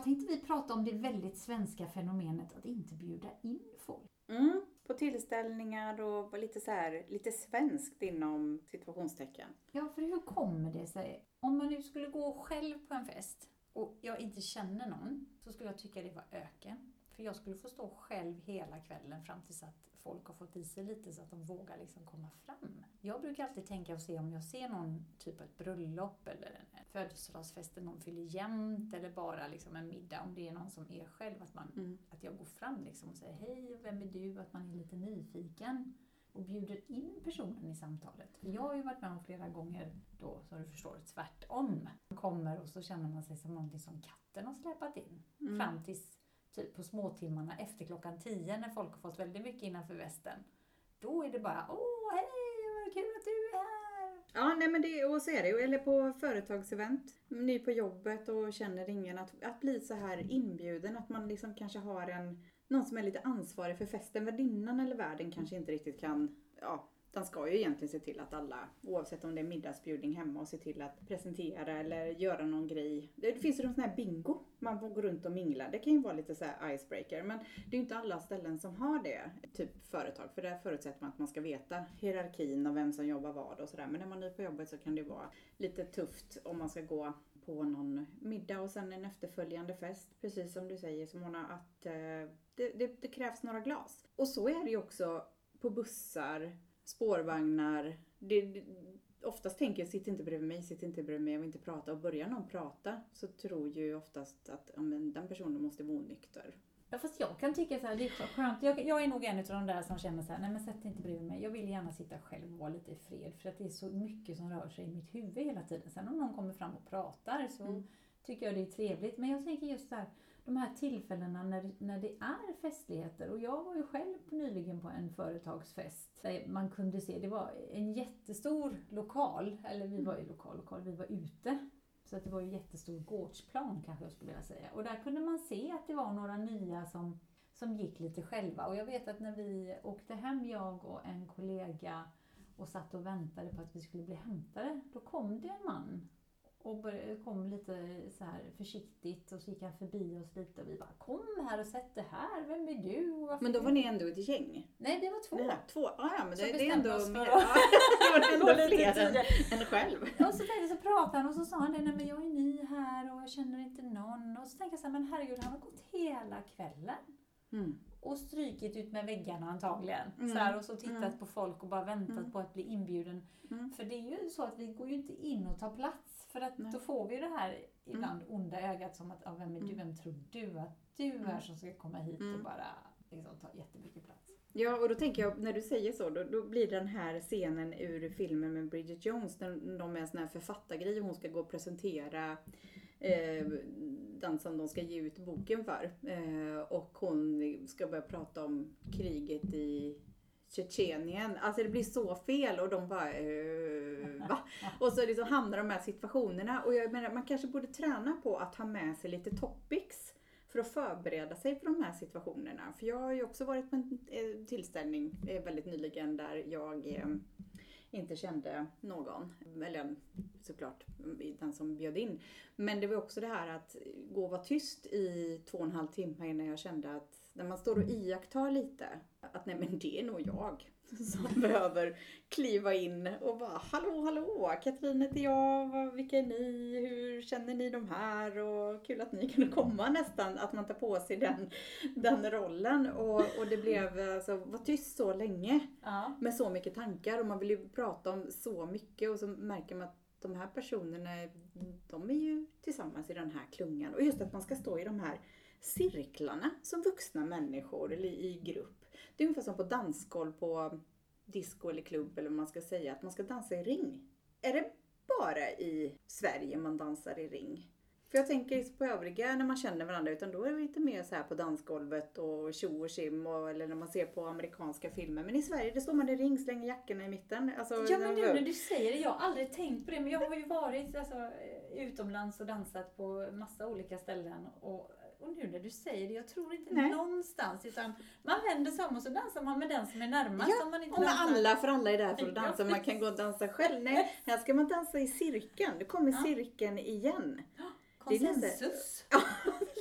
idag tänkte vi prata om det väldigt svenska fenomenet att inte bjuda in folk. Mm, på tillställningar och lite så här, lite svenskt inom situationstecken. Ja, för hur kommer det sig? Om man nu skulle gå själv på en fest och jag inte känner någon, så skulle jag tycka det var öken. För jag skulle få stå själv hela kvällen fram tills att folk har fått i sig lite så att de vågar liksom komma fram. Jag brukar alltid tänka och se om jag ser någon typ av ett bröllop eller en födelsedagsfest där någon fyller jämnt eller bara liksom en middag, om det är någon som är själv, att, man, Mm. att jag går fram liksom och säger hej, vem är du? Att man är lite nyfiken och bjuder in personen i samtalet. För jag har ju varit med om flera gånger då, som du förstår, tvärtom. Man kommer och så känner man sig som någonting som katten har släpat in. Mm. Fram tills typ på småtimmarna efter klockan tio när folk har fått väldigt mycket innanför västen. Då är det bara åh hej, vad kul att du är här! Ja, nej men det, och så är det. ju. Eller på företagsevent, ny på jobbet och känner ingen. Att, att bli så här inbjuden, att man liksom kanske har en, någon som är lite ansvarig för festen. Värdinnan eller värden kanske inte riktigt kan, ja, den ska ju egentligen se till att alla, oavsett om det är middagsbjudning hemma, och se till att presentera eller göra någon grej. Det, finns ju någon sån här bingo, man får gå runt och mingla. Det kan ju vara lite så här icebreaker, men det är ju inte alla ställen som har det, typ företag. För där förutsätter man att man ska veta hierarkin och vem som jobbar vad och sådär. Men när man är ny på jobbet så kan det vara lite tufft om man ska gå på någon middag och sen en efterföljande fest. Precis som du säger Simona, att eh, det, det, det krävs några glas. Och så är det ju också på bussar, spårvagnar. Det, det, oftast tänker jag, sitt inte bredvid mig, sitt inte bredvid mig, jag vill inte prata. Och börjar någon prata så tror ju oftast att ja, men den personen måste vara onykter. Ja fast jag kan tycka så här, det är skönt. Jag, jag är nog en av de där som känner så här, nej men sätt dig inte bredvid mig. Jag vill gärna sitta själv och vara lite i fred. För att det är så mycket som rör sig i mitt huvud hela tiden. Sen om någon kommer fram och pratar så Mm. tycker jag det är trevligt. Men jag tänker just så här, de här tillfällena när, när det är festligheter. Och jag var ju själv nyligen på en företagsfest där man kunde se, det var en jättestor lokal, eller vi var i lokal, lokal, vi var ute. Så att det var ju jättestor gårdsplan kanske jag skulle vilja säga. Och där kunde man se att det var några nya som, som gick lite själva. Och jag vet att när vi åkte hem, jag och en kollega, och satt och väntade på att vi skulle bli hämtade, då kom det en man och kom lite så här försiktigt och så gick han förbi oss lite och vi bara Kom här och sätt dig här, vem är du? Varför Men då var du-" ni ändå ett gäng? Nej, det var två. Nej, två? Ah, ja, men det, det är ändå mer. Ja, det var ändå fler än, än själv. Och så tänkte så pratade han och så sa han det, nej men jag är ny här och jag känner inte någon. Och så tänkte jag så här, men herregud han har gått hela kvällen Mm. och strykit ut med väggarna antagligen. Mm. Så här, och så tittat Mm. på folk och bara väntat Mm. på att bli inbjuden. För det är ju så att vi går ju inte in och tar plats. För att Nej. Då får vi det här ibland onda ögat som att, ja, vem är du? Vem tror du att du är som ska komma hit och bara liksom, ta jättemycket plats? Ja, och då tänker jag, när du säger så, då, då blir den här scenen ur filmen med Bridget Jones, när de är en sån här författargrej och hon ska gå och presentera eh, den som de ska ge ut boken för. Eh, och hon ska börja prata om kriget i Tjetjenien. Alltså det blir så fel och de bara eh, va? Och så liksom hamnar de här situationerna. Och jag menar, man kanske borde träna på att ha med sig lite topics för att förbereda sig för de här situationerna. För jag har ju också varit på en eh, tillställning eh, väldigt nyligen där jag eh, inte kände någon. Eller såklart den som bjöd in. Men det var också det här att gå och vara tyst i två och en halv timme innan jag kände att när man står och iakttar lite att nej men det är nog jag som behöver kliva in och bara hallå hallå Katrin heter jag, vilka är ni, hur känner ni de här och kul att ni kunde komma nästan, att man tar på sig den, den rollen och, och det blev alltså, var tyst så länge Ja. med så mycket tankar och man vill ju prata om så mycket och så märker man att de här personerna, de är ju tillsammans i den här klungan. Och just att man ska stå i de här cirklarna som vuxna människor eller i grupp. Det är ungefär som på dansgolv på disco eller klubb eller vad man ska säga, att man ska dansa i ring. Är det bara i Sverige man dansar i ring? För jag tänker på övriga när man känner varandra, utan då är det lite mer så här på dansgolvet och tjo och tjim eller när man ser på amerikanska filmer. Men i Sverige, det står man i ring, slänger jackorna i mitten. Alltså, Ja men nu när du säger det, jag har aldrig tänkt på det men jag har ju varit alltså, utomlands och dansat på massa olika ställen och, och nu när du säger det, jag tror inte Nej. någonstans utan man vänder sig om och så dansar man med den som är närmast Ja, man inte Och med dansar. alla, för alla är där för att dansa. Man kan gå och dansa själv. Nej, här ska man dansa i cirkeln. Nu kommer Ja. cirkeln igen. Det är lite- Konsensus. Ja,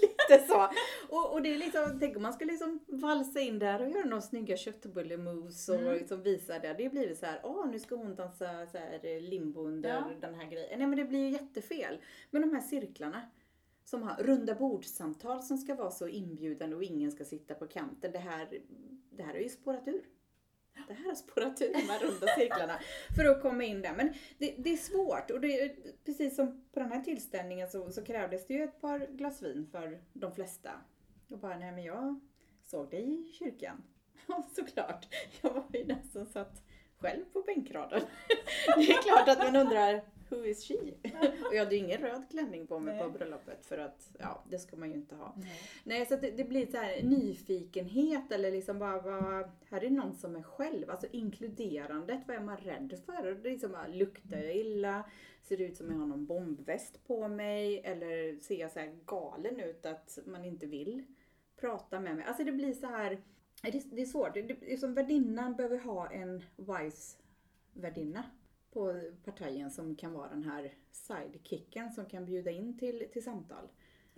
lite så. Och, och det är liksom, tänk om man skulle liksom valsa in där och göra några snygga köttbulle-moves och Mm. liksom visa det. Det blir så här, åh nu ska hon dansa så här eh, limbo under Ja. den här grejen. Nej men det blir ju jättefel. Men de här cirklarna som har runda bordssamtal som ska vara så inbjudande och ingen ska sitta på kanten. Det här, det här har ju spårat ur. Det här har spårat ur de här runda cirklarna för att komma in där. Men det, det är svårt och det precis som på den här tillställningen så, så krävdes det ju ett par glas vin för de flesta. Och bara, nej men jag såg dig i kyrkan. Ja såklart, jag var ju den som satt själv på bänkraden. Det är klart att man undrar, who is she? Och jag hade ju ingen röd klänning på mig på Nej. bröllopet för att, ja det ska man ju inte ha. Nej. Nej, så det, det blir så här nyfikenhet eller liksom bara, vad, här är någon som är själv. Alltså inkluderandet, vad är man rädd för? Det är liksom bara, luktar jag illa? Ser det ut som jag har någon bombväst på mig? Eller ser jag så här galen ut att man inte vill prata med mig? Alltså det blir så här, det, är svårt. Det, det är som värdinnan behöver ha en wise värdinna på partajen som kan vara den här sidekicken som kan bjuda in till, till samtal.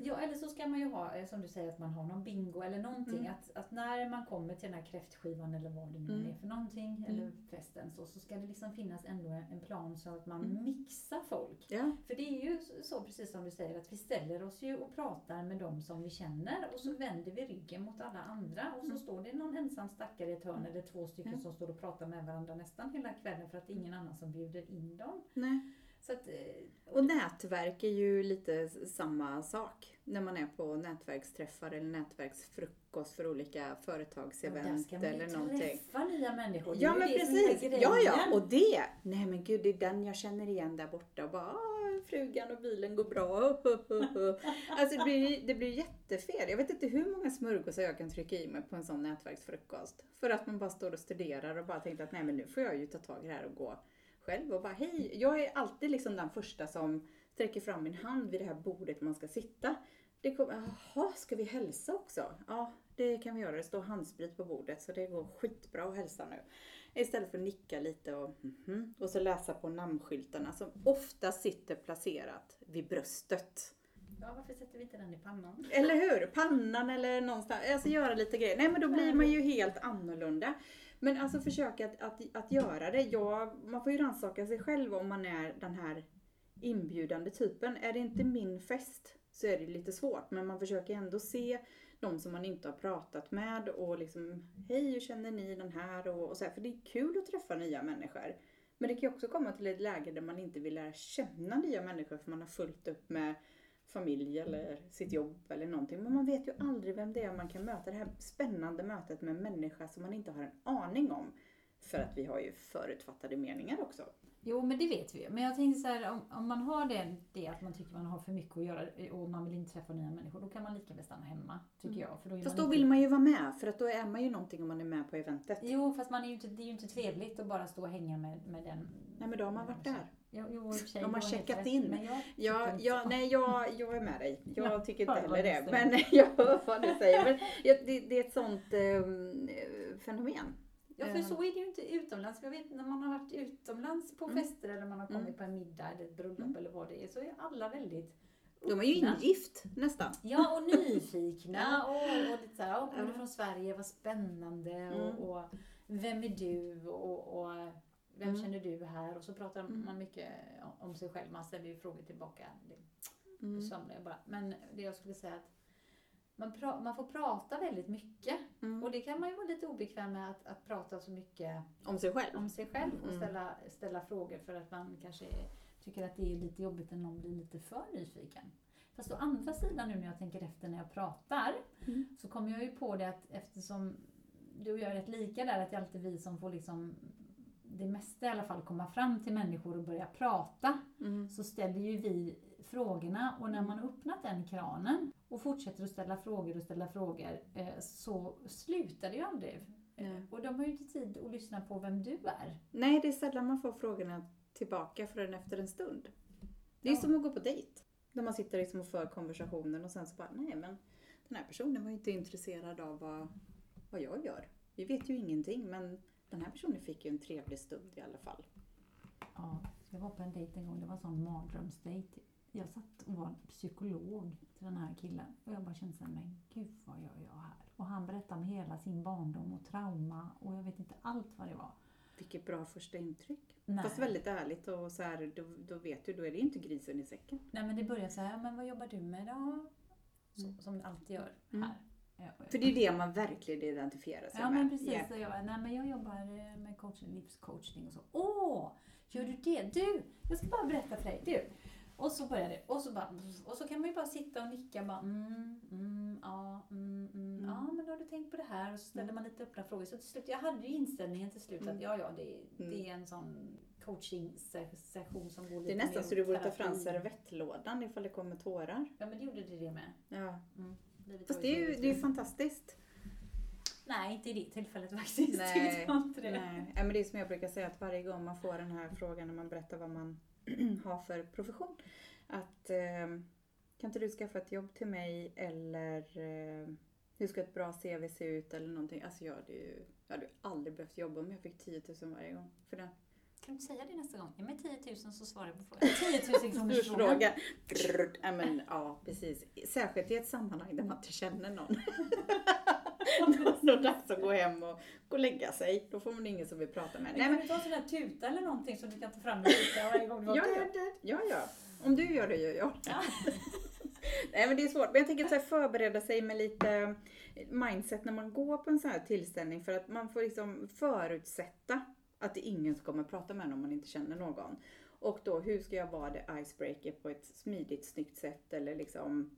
Ja, eller så ska man ju ha, eh, som du säger, att man har någon bingo eller någonting. Mm. Att, att när man kommer till den här kräftskivan eller vad det nu Mm. är för någonting, Mm. eller festen, så, så ska det liksom finnas ändå en plan så att man Mm. mixar folk. Ja. För det är ju så- precis som du säger, att vi ställer oss ju och pratar med dem som vi känner och så vänder vi ryggen mot alla andra och så Mm. står det någon ensam stackare i ett hörn eller två stycken som står och pratar med varandra nästan hela kvällen för att det är ingen annan som bjuder in dem. Nej. Att, eh, Och nätverk är ju lite samma sak. När man är på nätverksträffar eller nätverksfrukost för olika ja, där företagsevent ska man ju eller någonting. träffa nya människor. Ja men precis. Ja ja, och det. Nej men gud, det är den jag känner igen där borta och bara "Ah, frugan och bilen går bra. Alltså det blir, det blir jättefel. Jag vet inte hur många smörgåsar jag kan trycka i mig på en sån nätverksfrukost. För att man bara står och studerar och bara tänkte att nej men nu får jag ju ta tag i det här och gå själv och bara hej. Jag är alltid liksom den första som sträcker fram min hand vid det här bordet man ska sitta. Det kommer, jaha, ska vi hälsa också? Ja, det kan vi göra. Det står handsprit på bordet så det går skitbra att hälsa nu. Istället för att nicka lite och, mhm, och så läsa på namnskyltarna som ofta sitter placerat vid bröstet. Ja, varför sätter vi inte den i pannan? Eller hur? Pannan eller någonstans. Alltså göra lite grejer. Nej men då blir man ju helt annorlunda. Men alltså försöka att, att, att göra det. Ja, man får ju rannsaka sig själv om man är den här inbjudande typen. Är det inte min fest så är det lite svårt. Men man försöker ändå se de som man inte har pratat med och liksom Hej, hur känner ni den här? Och, och så här. För det är kul att träffa nya människor. Men det kan ju också komma till ett läge där man inte vill lära känna nya människor för man har fullt upp med familj eller sitt jobb eller någonting. Men man vet ju aldrig vem det är man kan möta. Det här spännande mötet med en människa som man inte har en aning om. För att vi har ju förutfattade meningar också. Jo, men det vet vi ju. Men jag tänkte så här, om, om man har det, det att man tycker man har för mycket att göra och man vill inte träffa nya människor, då kan man lika väl stanna hemma, tycker Mm. jag. För då Fast då inte- vill man ju vara med för att då är man ju någonting om man är med på eventet. Jo, fast man är ju inte, det är ju inte trevligt att bara stå och hänga med, med den. Nej men då har man varit där. Sig, De har du helt checkat in. Men jag Ja, ja nej jag, jag är med dig. Jag Ja, tycker inte heller det. Men jag hör vad du säger. Men det, det är ett sånt ehm, fenomen. Ja, för så är det ju inte utomlands. Jag vet när man har varit utomlands på Mm. fester eller man har kommit Mm. på en middag eller ett bröllop Mm. eller vad det är, så är alla väldigt De är ju ingift nästan. Ja, och nyfikna och, och lite såhär, ja, kommer du från Sverige, vad spännande Mm. och, och vem är du och, och vem Mm. känner du här? Och så pratar Mm. man mycket om sig själv, man ställer ju frågor tillbaka. Det Mm. jag bara. Men det jag skulle säga att man, man får prata väldigt mycket. Mm. Och det kan man ju vara lite obekväm med att, att prata så mycket Om sig själv. om sig själv och Mm. ställa, ställa frågor för att man kanske tycker att det är lite jobbigt när någon blir lite för nyfiken. Fast å andra sidan nu när jag tänker efter när jag pratar Mm. så kommer jag ju på det att eftersom du och jag är rätt lika där, att det är alltid vi som får liksom det mesta i alla fall komma fram till människor och börja prata Mm. så ställer ju vi frågorna och när man har öppnat den kranen och fortsätter att ställa frågor och ställa frågor eh, så slutar det ju aldrig. Nej. Och de har ju inte tid att lyssna på vem du är. Nej, det är sällan man får frågorna tillbaka förrän efter en stund. Det är Ja. som att gå på dejt. Där man sitter liksom och för konversationen och sen så bara, nej men den här personen var ju inte intresserad av vad, vad jag gör. Vi vet ju ingenting men den här personen fick ju en trevlig stund i alla fall. Ja, jag var på en dejt en gång, det var en sån mardrömsdejt. jag satt och var psykolog till den här killen och jag bara kände såhär, men gud vad gör jag här? Och han berättade om hela sin barndom och trauma och jag vet inte allt vad det var. Vilket bra första intryck. Nej. Fast väldigt ärligt och så här, då, då vet du, då är det inte grisen i säcken. Nej men det började så här, men vad jobbar du med då? Så, Mm. Som det alltid gör Mm. här. Ja, För det är det man verkligen identifierar sig Ja med. men precis, Ja. så jag, nej, men jag jobbar eh, med coaching, livscoaching och så. Åh, gör du det? Du, jag ska bara berätta för dig. Du. Och så börjar det. Och så, bara, och så kan man ju bara sitta och nicka bara mm, mm, ja, mm, mm, Mm. ja men då har du tänkt på det här och så ställer Mm. man lite öppna frågor. Så till slut, jag hade ju inställningen till slut Mm. att ja, ja, det, det Mm. är en sån coaching-session som går lite Det är nästan så du borde ta fram servettlådan ifall det kommer tårar. Ja men det gjorde det det med. Ja. Mm. Livet Fast det är ju, det är fantastiskt. Nej, inte i det tillfället faktiskt. Nej, det. Nej, men det är som jag brukar säga att varje gång man får den här frågan när man berättar vad man har för profession. Att eh, kan inte du skaffa ett jobb till mig eller eh, hur ska ett bra CV se ut eller någonting. Alltså jag hade ju jag hade aldrig behövt jobba om jag fick 10 000 varje gång för det. Kan du säga det nästa gång? Ge mig 10 000 så svarar jag på frågan. 10 000 kronors. Fråga. Ja, men, ja, precis. Särskilt i ett sammanhang där man inte känner någon. Då är det dags att gå hem och gå och lägga sig. Då får man ingen som vill prata med en. Kan men, du ta en sån här tuta eller någonting som du kan ta fram och tuta varje gång du var ja, ja, ja, ja. Om du gör det gör jag. Ja. Nej men det är svårt. Men jag tänker så här, förbereda sig med lite mindset när man går på en sån här tillställning. För att man får liksom förutsätta att det är ingen som kommer prata med en om man inte känner någon. Och då hur ska jag vara the icebreaker på ett smidigt, snyggt sätt eller liksom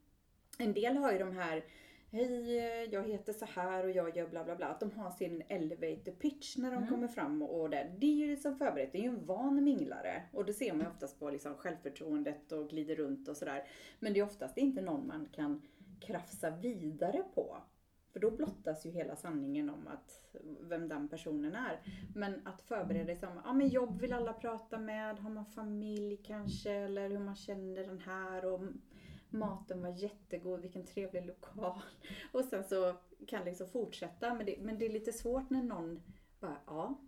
en del har ju de här Hej, jag heter så här och jag gör bla bla bla. Att de har sin elevator pitch när de Mm. kommer fram och, och det. Det är ju liksom förberett. Det är ju en van minglare. Och det ser man ju oftast på liksom självförtroendet och glider runt och sådär. Men det är oftast inte någon man kan krafsa vidare på. För då blottas ju hela sanningen om att vem den personen är. Men att förbereda sig som, ja men jobb vill alla prata med, har man familj kanske, eller hur man känner den här och maten var jättegod, vilken trevlig lokal. Och sen så kan liksom fortsätta, men det, men det är lite svårt när någon bara, ja,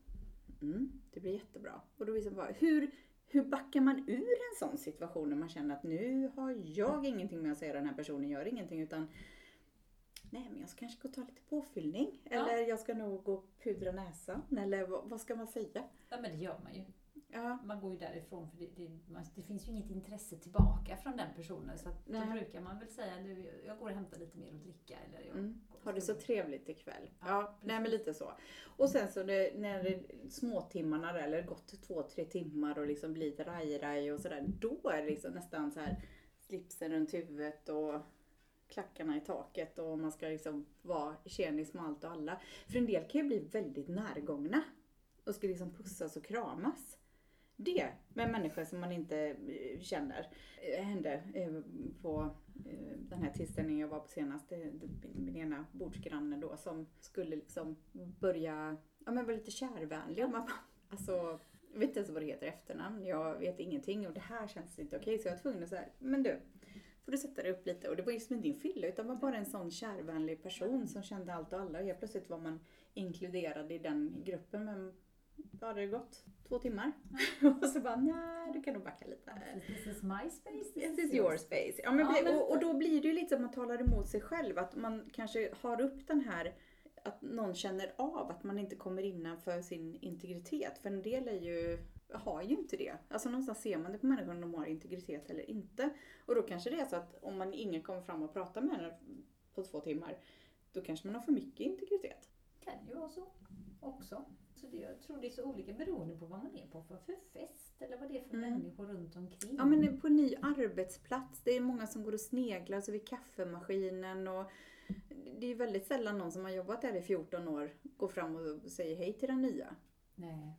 mm, det blir jättebra. Och då liksom bara, hur, hur backar man ur en sån situation när man känner att nu har jag ingenting med att säga, den här personen gör ingenting, utan Nej men jag ska kanske gå och ta lite påfyllning. Ja. Eller jag ska nog gå och pudra näsan. Eller vad, vad ska man säga? Ja, men det gör man ju. Ja, Man går ju därifrån för det, det, man, det finns ju inget intresse tillbaka från den personen. Så att då brukar man väl säga nu, jag går och hämtar lite mer att dricka. Eller jag Mm. har det så trevligt ikväll. Ja, Ja, nej men lite så. Och sen så det, när det småtimmarna där, eller gått två, tre timmar och liksom blir lite raj-raj och sådär. Då är det liksom nästan så här slipsen runt huvudet och klackarna i taket och man ska liksom vara tjenis med allt och alla. För en del kan ju bli väldigt närgångna och ska liksom pussas och kramas. Det med människor som man inte eh, känner eh, hände eh, på den här tillställningen jag var på senast. Min, ena bordsgranne då som skulle liksom börja, ja men vara lite kärvänlig. Och man bara, alltså, jag vet inte ens vad det heter i efternamn. Jag vet ingenting och det här känns inte okej. Så jag var tvungen att säga, men du, får du sätta dig upp lite. Och det var ju som inte din fylla utan var bara en sån kärvänlig person som kände allt och alla. Och helt plötsligt var man inkluderad i den gruppen. Men ja, det har gått två timmar. och så bara, nej du kan nog backa lite. This is my space. This is your space. Ja, men, Ja, men- och, och då blir det ju lite som att man talar emot sig själv. Att man kanske har upp den här, att någon känner av att man inte kommer innanför sin integritet. För en del är ju, har ju inte det. Alltså någonstans ser man det på människor om de har integritet eller inte. Och då kanske det är så att om man ingen kommer fram och pratar med en på två timmar, då kanske man har för mycket integritet. kan ju vara så också. Så det, jag tror det är så olika beroende på vad man är på för, för fest eller vad det är för Mm. människor runt omkring. Ja men på ny arbetsplats, det är många som går och sneglar så vid kaffemaskinen och det är väldigt sällan någon som har jobbat där i 14 år går fram och säger hej till den nya. Nej,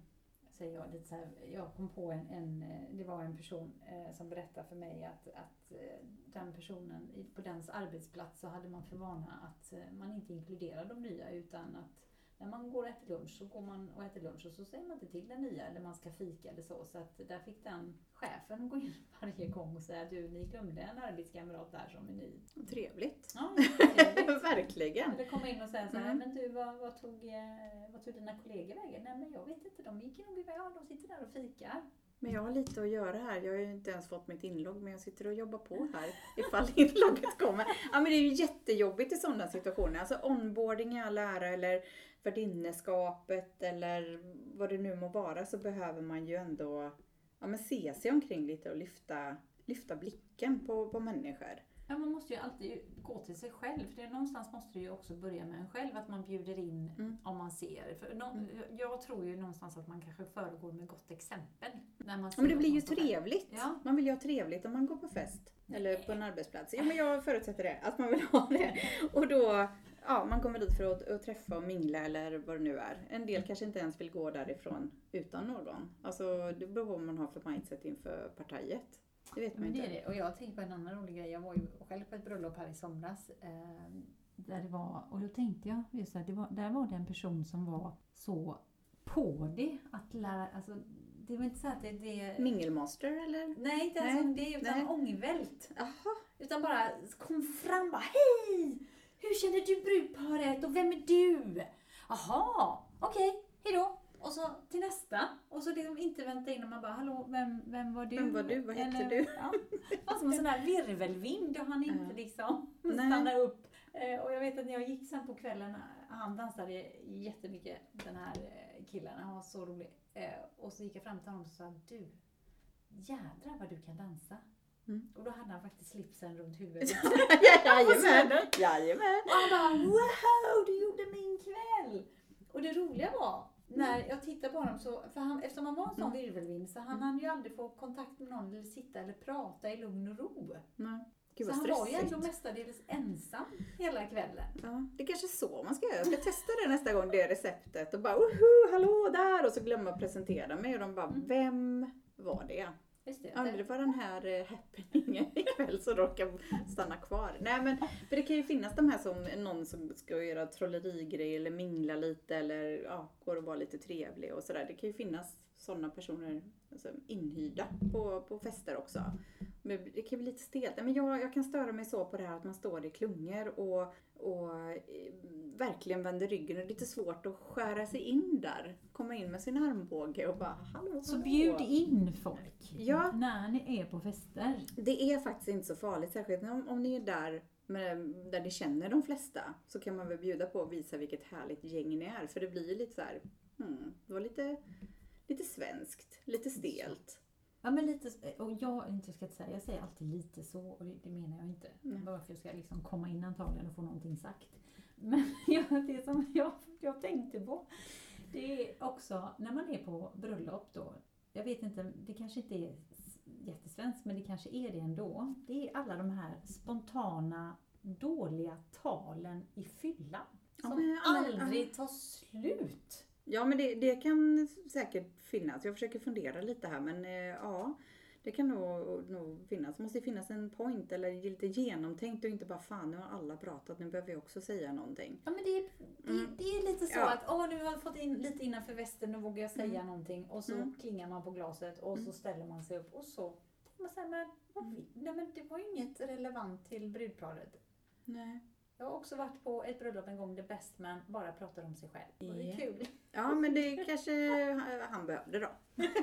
säger jag lite så här. Jag kom på en, en eh, det var en person eh, som berättade för mig att, att eh, den personen, på dens arbetsplats så hade man för vana att eh, man inte inkluderar de nya utan att när man går och äter lunch så går man och äter lunch och så säger man inte till den nya eller man ska fika eller så. Så att där fick den chefen gå in varje gång och säga du, ni glömde en arbetskamrat där som är ny. Trevligt. Ja, jättetrevligt. Verkligen. Eller komma in och säga så här, Mm. men du vad, vad, tog, eh, vad tog dina kollegor vägen? Nej men jag vet inte, de gick nog iväg, ja de sitter där och fikar. Men jag har lite att göra här. Jag har ju inte ens fått mitt inlogg men jag sitter och jobbar på här ifall inlogget kommer. Ja men det är ju jättejobbigt i sådana situationer. Alltså onboarding i all ära eller värdinneskapet eller vad det nu må vara så behöver man ju ändå ja, men se sig omkring lite och lyfta, lyfta blicken på, på människor. Ja, man måste ju alltid gå till sig själv. För det, någonstans måste det ju också börja med en själv, att man bjuder in Mm. om man ser. För nå, Mm. Jag tror ju någonstans att man kanske föregår med gott exempel. När man Ja, men det blir ju trevligt. Ja. Man vill ju ha trevligt om man går på fest. Eller på en arbetsplats. Ja men jag förutsätter det, att man vill ha det. Och då, ja man kommer dit för att, att träffa och mingla eller vad det nu är. En del kanske inte ens vill gå därifrån utan någon. Alltså det beror på vad man har för mindset inför partiet. Det vet man Men det inte. är det. Och jag tänker på en annan rolig grej. Jag var ju själv på ett bröllop här i somras. Eh, där det var, och då tänkte jag, just det var, där var det en person som var så på det. Att lära, alltså, det var inte så att det... det Mingelmaster eller? nej, inte Nej, ens om det, utan nej. ångvält. Jaha. Utan bara kom fram bara Hej! Hur känner du brudparet och vem är du? Jaha, okej, hejdå. Och så till nästa. Och så liksom inte vänta in och man bara Hallå, vem, vem var du? Vem var du? Vad hette du? Ja. Var som en sån här virvelvind och han inte liksom stanna upp. Eh, Och jag vet att när jag gick sen på kvällen, han dansade jättemycket, den här eh, killen, han var så rolig. Eh, Och så gick jag fram till honom och sa du, jädrar vad du kan dansa. Mm. Och då hade han faktiskt slipsen runt huvudet. Jajamän! Jajamän! Och han bara wow, du gjorde min kväll! Och det roliga var, när jag tittade på honom så, för han, eftersom han var en sån Mm. virvelvind så han hann ju aldrig få kontakt med någon eller sitta eller prata i lugn och ro. Nej. Gud så han var ju stressigt. ändå mestadels ensam hela kvällen. Ja, det är kanske så man ska göra. Jag ska testa det nästa gång, det receptet. Och bara woho, hallå där! Och så glömma att presentera mig. Och de bara, Mm. vem var det? Just det. Det var den här eh, happeningen ikväll som råkar stanna kvar. Nej men, för det kan ju finnas de här som någon som ska göra trollerigrejer eller mingla lite eller ja, går och vara lite trevlig och sådär. Det kan ju finnas sådana personer alltså, inhyrda på, på fester också. Men det kan bli lite stelt. Men jag, jag kan störa mig så på det här att man står i klungor och, och eh, verkligen vänder ryggen. Och det är lite svårt att skära sig in där. Komma in med sin armbåge och bara hallå, Så hallå." bjud in folk Ja. när ni är på fester. Det är faktiskt inte så farligt, särskilt om, om ni är där med, där ni känner de flesta. Så kan man väl bjuda på och visa vilket härligt gäng ni är. För det blir ju lite så här, hmm, det var lite, lite svenskt, lite stelt. Ja men lite, och jag, inte ska säga, jag säger alltid lite så och det, det menar jag inte. Bara för att jag ska liksom komma in antagligen och få någonting sagt. Men ja, det som jag, jag tänkte på, det är också när man är på bröllop då. Jag vet inte, det kanske inte är jättesvenskt men det kanske är det ändå. Det är alla de här spontana dåliga talen i fyllan. Som ja, men- aldrig tar slut. Ja men det, det kan säkert finnas. Jag försöker fundera lite här men eh, ja. Det kan nog, nog finnas. Det måste finnas en point eller lite genomtänkt och inte bara fan nu har alla pratat, nu behöver jag också säga någonting. Ja men det, är- det, Mm. det är lite så Ja. att åh, nu har jag fått in lite innanför västen, nu vågar jag säga någonting. Och så Mm. klingar man på glaset och så Mm. ställer man sig upp och så man här, men, vill- nej, men det var ju inget relevant till brudparet. Nej. Jag har också varit på ett bröllop en gång där best man bara pratar om sig själv. Det Ja. kul. Ja men det kanske han behövde då.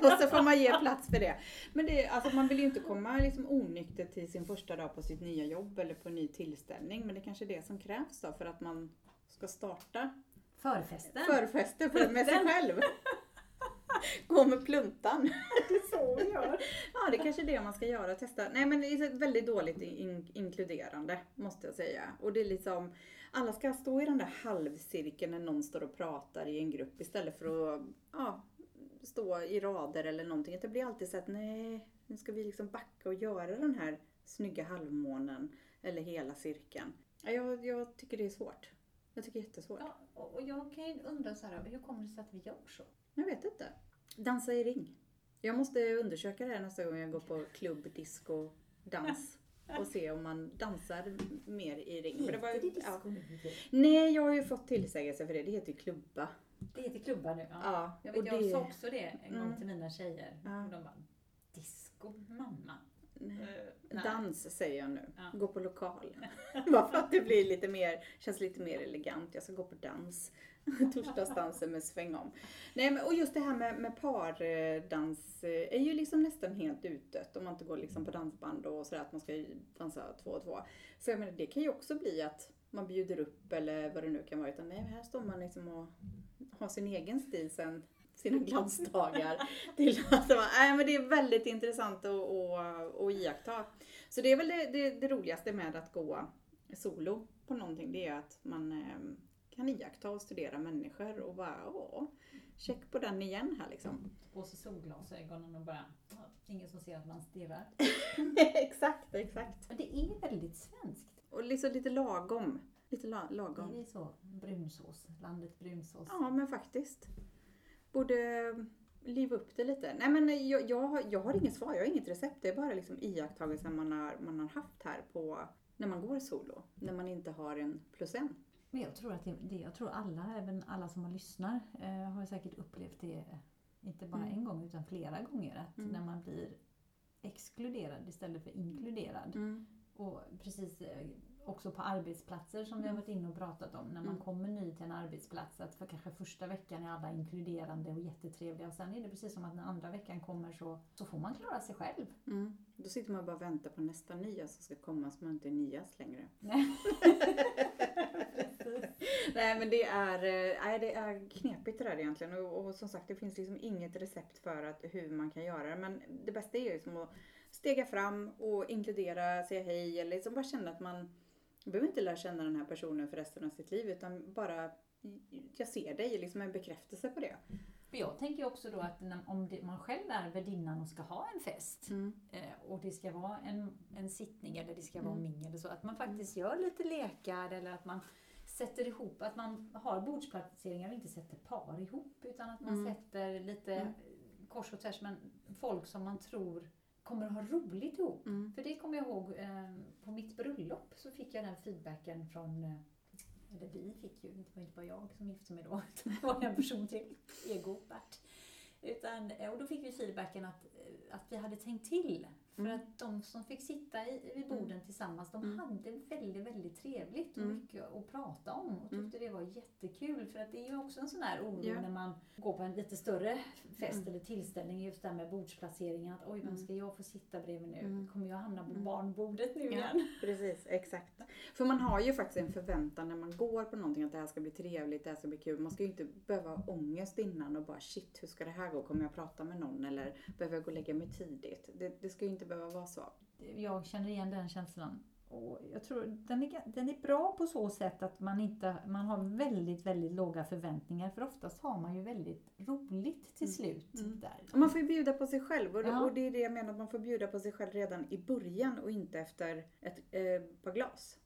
Och så får man ge plats för det. Men det, alltså man vill ju inte komma liksom onykter till sin första dag på sitt nya jobb eller på en ny tillställning. Men det är kanske är det som krävs då för att man ska starta Förfesten. förfesten för med sig själv. Gå med pluntan. det är så vi gör. Ja det kanske är det man ska göra, testa. Nej men det är väldigt dåligt in, inkluderande måste jag säga. Och det är liksom, alla ska stå i den där halvcirkeln när någon står och pratar i en grupp istället för att ja, stå i rader eller någonting. Det blir alltid så att nej, nu ska vi liksom backa och göra den här snygga halvmånen eller hela cirkeln. Ja, Jag, jag tycker det är svårt. Jag tycker det är jättesvårt. Ja, och och jag kan ju undra så här, hur kommer det sig att vi gör så? Jag vet inte. Dansa i ring. Jag måste undersöka det här nästa gång jag går på klubb, disco, dans. Och se om man dansar mer i ring. För det var, Heter det ja. Nej, jag har ju fått tillsägelse för det. Det heter ju klubba. Det heter klubbar nu. Ja. Ja, Jag, vet, jag det- sa också det en gång Mm. till mina tjejer. Ja. Och de bara, disco mamma. nej. Dans säger jag nu. Ja. Gå på lokal. Bara för att det blir lite mer, känns lite mer elegant. Jag ska gå på dans. Torsdagsdansen med sväng om. Nej men och just det här med, med pardans eh, är ju liksom nästan helt utdött om man inte går liksom på dansband och sådär att man ska dansa två och två. Så jag menar det kan ju också bli att man bjuder upp eller vad det nu kan vara. Utan nej, här står man liksom och har sin egen stil sen sina glansdagar. till att var, nej, men det är väldigt intressant att, att, att iaktta. Så det är väl det, det, det roligaste med att gå solo på någonting. Det är att man eh, kan iaktta och studera människor och bara åh, check på den igen här liksom. På sig solglasögonen och bara, ingen som ser att man stirrar. exakt, exakt. Men det är väldigt svenskt. Och liksom lite lagom. Lite la, Det lagom. är så, brunsås, landet brunsås. Ja, men faktiskt. Borde liva upp det lite. Nej men jag, jag, har- jag har inget svar, jag har inget recept. Det är bara liksom iakttagelser man har, man har haft här på när man går solo. När man inte har en plus en. Men jag tror att det, det, jag tror alla, även alla som har lyssnar, eh, har säkert upplevt det, inte bara Mm. en gång utan flera gånger, att Mm. när man blir exkluderad istället för inkluderad. Och precis eh, också på arbetsplatser som vi har varit inne och pratat om. När man Mm. kommer ny till en arbetsplats att för kanske första veckan är alla inkluderande och jättetrevliga. Och sen är det precis som att när andra veckan kommer så, så får man klara sig själv. Mm. Då sitter man bara och väntar på nästa nya som ska komma så man inte är nyast längre. Nej men det är, eh, nej, det är knepigt det där egentligen och, och som sagt det finns liksom inget recept för att, hur man kan göra det. Men det bästa är ju liksom att stega fram och inkludera, säga hej eller liksom bara känna att man behöver inte lära känna den här personen för resten av sitt liv utan bara jag ser dig, liksom en bekräftelse på det. För jag tänker också då att om man själv är värdinnan och ska ha en fest eh, och det ska vara en, en sittning eller det ska vara Mm. mingel och så, att man faktiskt gör lite lekar eller att man sätter ihop, att man har bordsplaceringar och inte sätter par ihop utan att man Mm. sätter lite Mm. kors och tvärs men folk som man tror kommer att ha roligt ihop. Mm. För det kommer jag ihåg eh, på mitt bröllop så fick jag den feedbacken från eh, eller vi fick ju, det var inte bara jag som gifte mig då, utan det var en person till, ego Bert. Utan, eh, och då fick vi feedbacken att, eh, att vi hade tänkt till. För Mm. att de som fick sitta i, vid borden tillsammans, de Mm. hade väldigt, väldigt trevligt och Mm. mycket att prata om och Mm. tyckte det var jättekul. För att det är ju också en sån här oro Ja. när man går på en lite större fest Mm. eller tillställning, just det här med bordsplaceringen. Att oj, vem Mm. ska jag få sitta bredvid nu? Mm. Kommer jag hamna på Mm. barnbordet nu Ja. igen? Precis, exakt. För man har ju faktiskt en förväntan när man går på någonting att det här ska bli trevligt, det här ska bli kul. Man ska ju inte behöva ha ångest innan och bara shit, hur ska det här gå? Kommer jag prata med någon eller behöver jag gå och lägga mig tidigt? Det, det ska ju inte behöva vara så. jag känner igen den känslan. Och jag tror den är, den är bra på så sätt att man, inte, man har väldigt, väldigt låga förväntningar. För oftast har man ju väldigt roligt till Mm. slut. Mm. Där. Och man får ju bjuda på sig själv och, Ja. och det är det jag menar, att man får bjuda på sig själv redan i början och inte efter ett eh, par glas.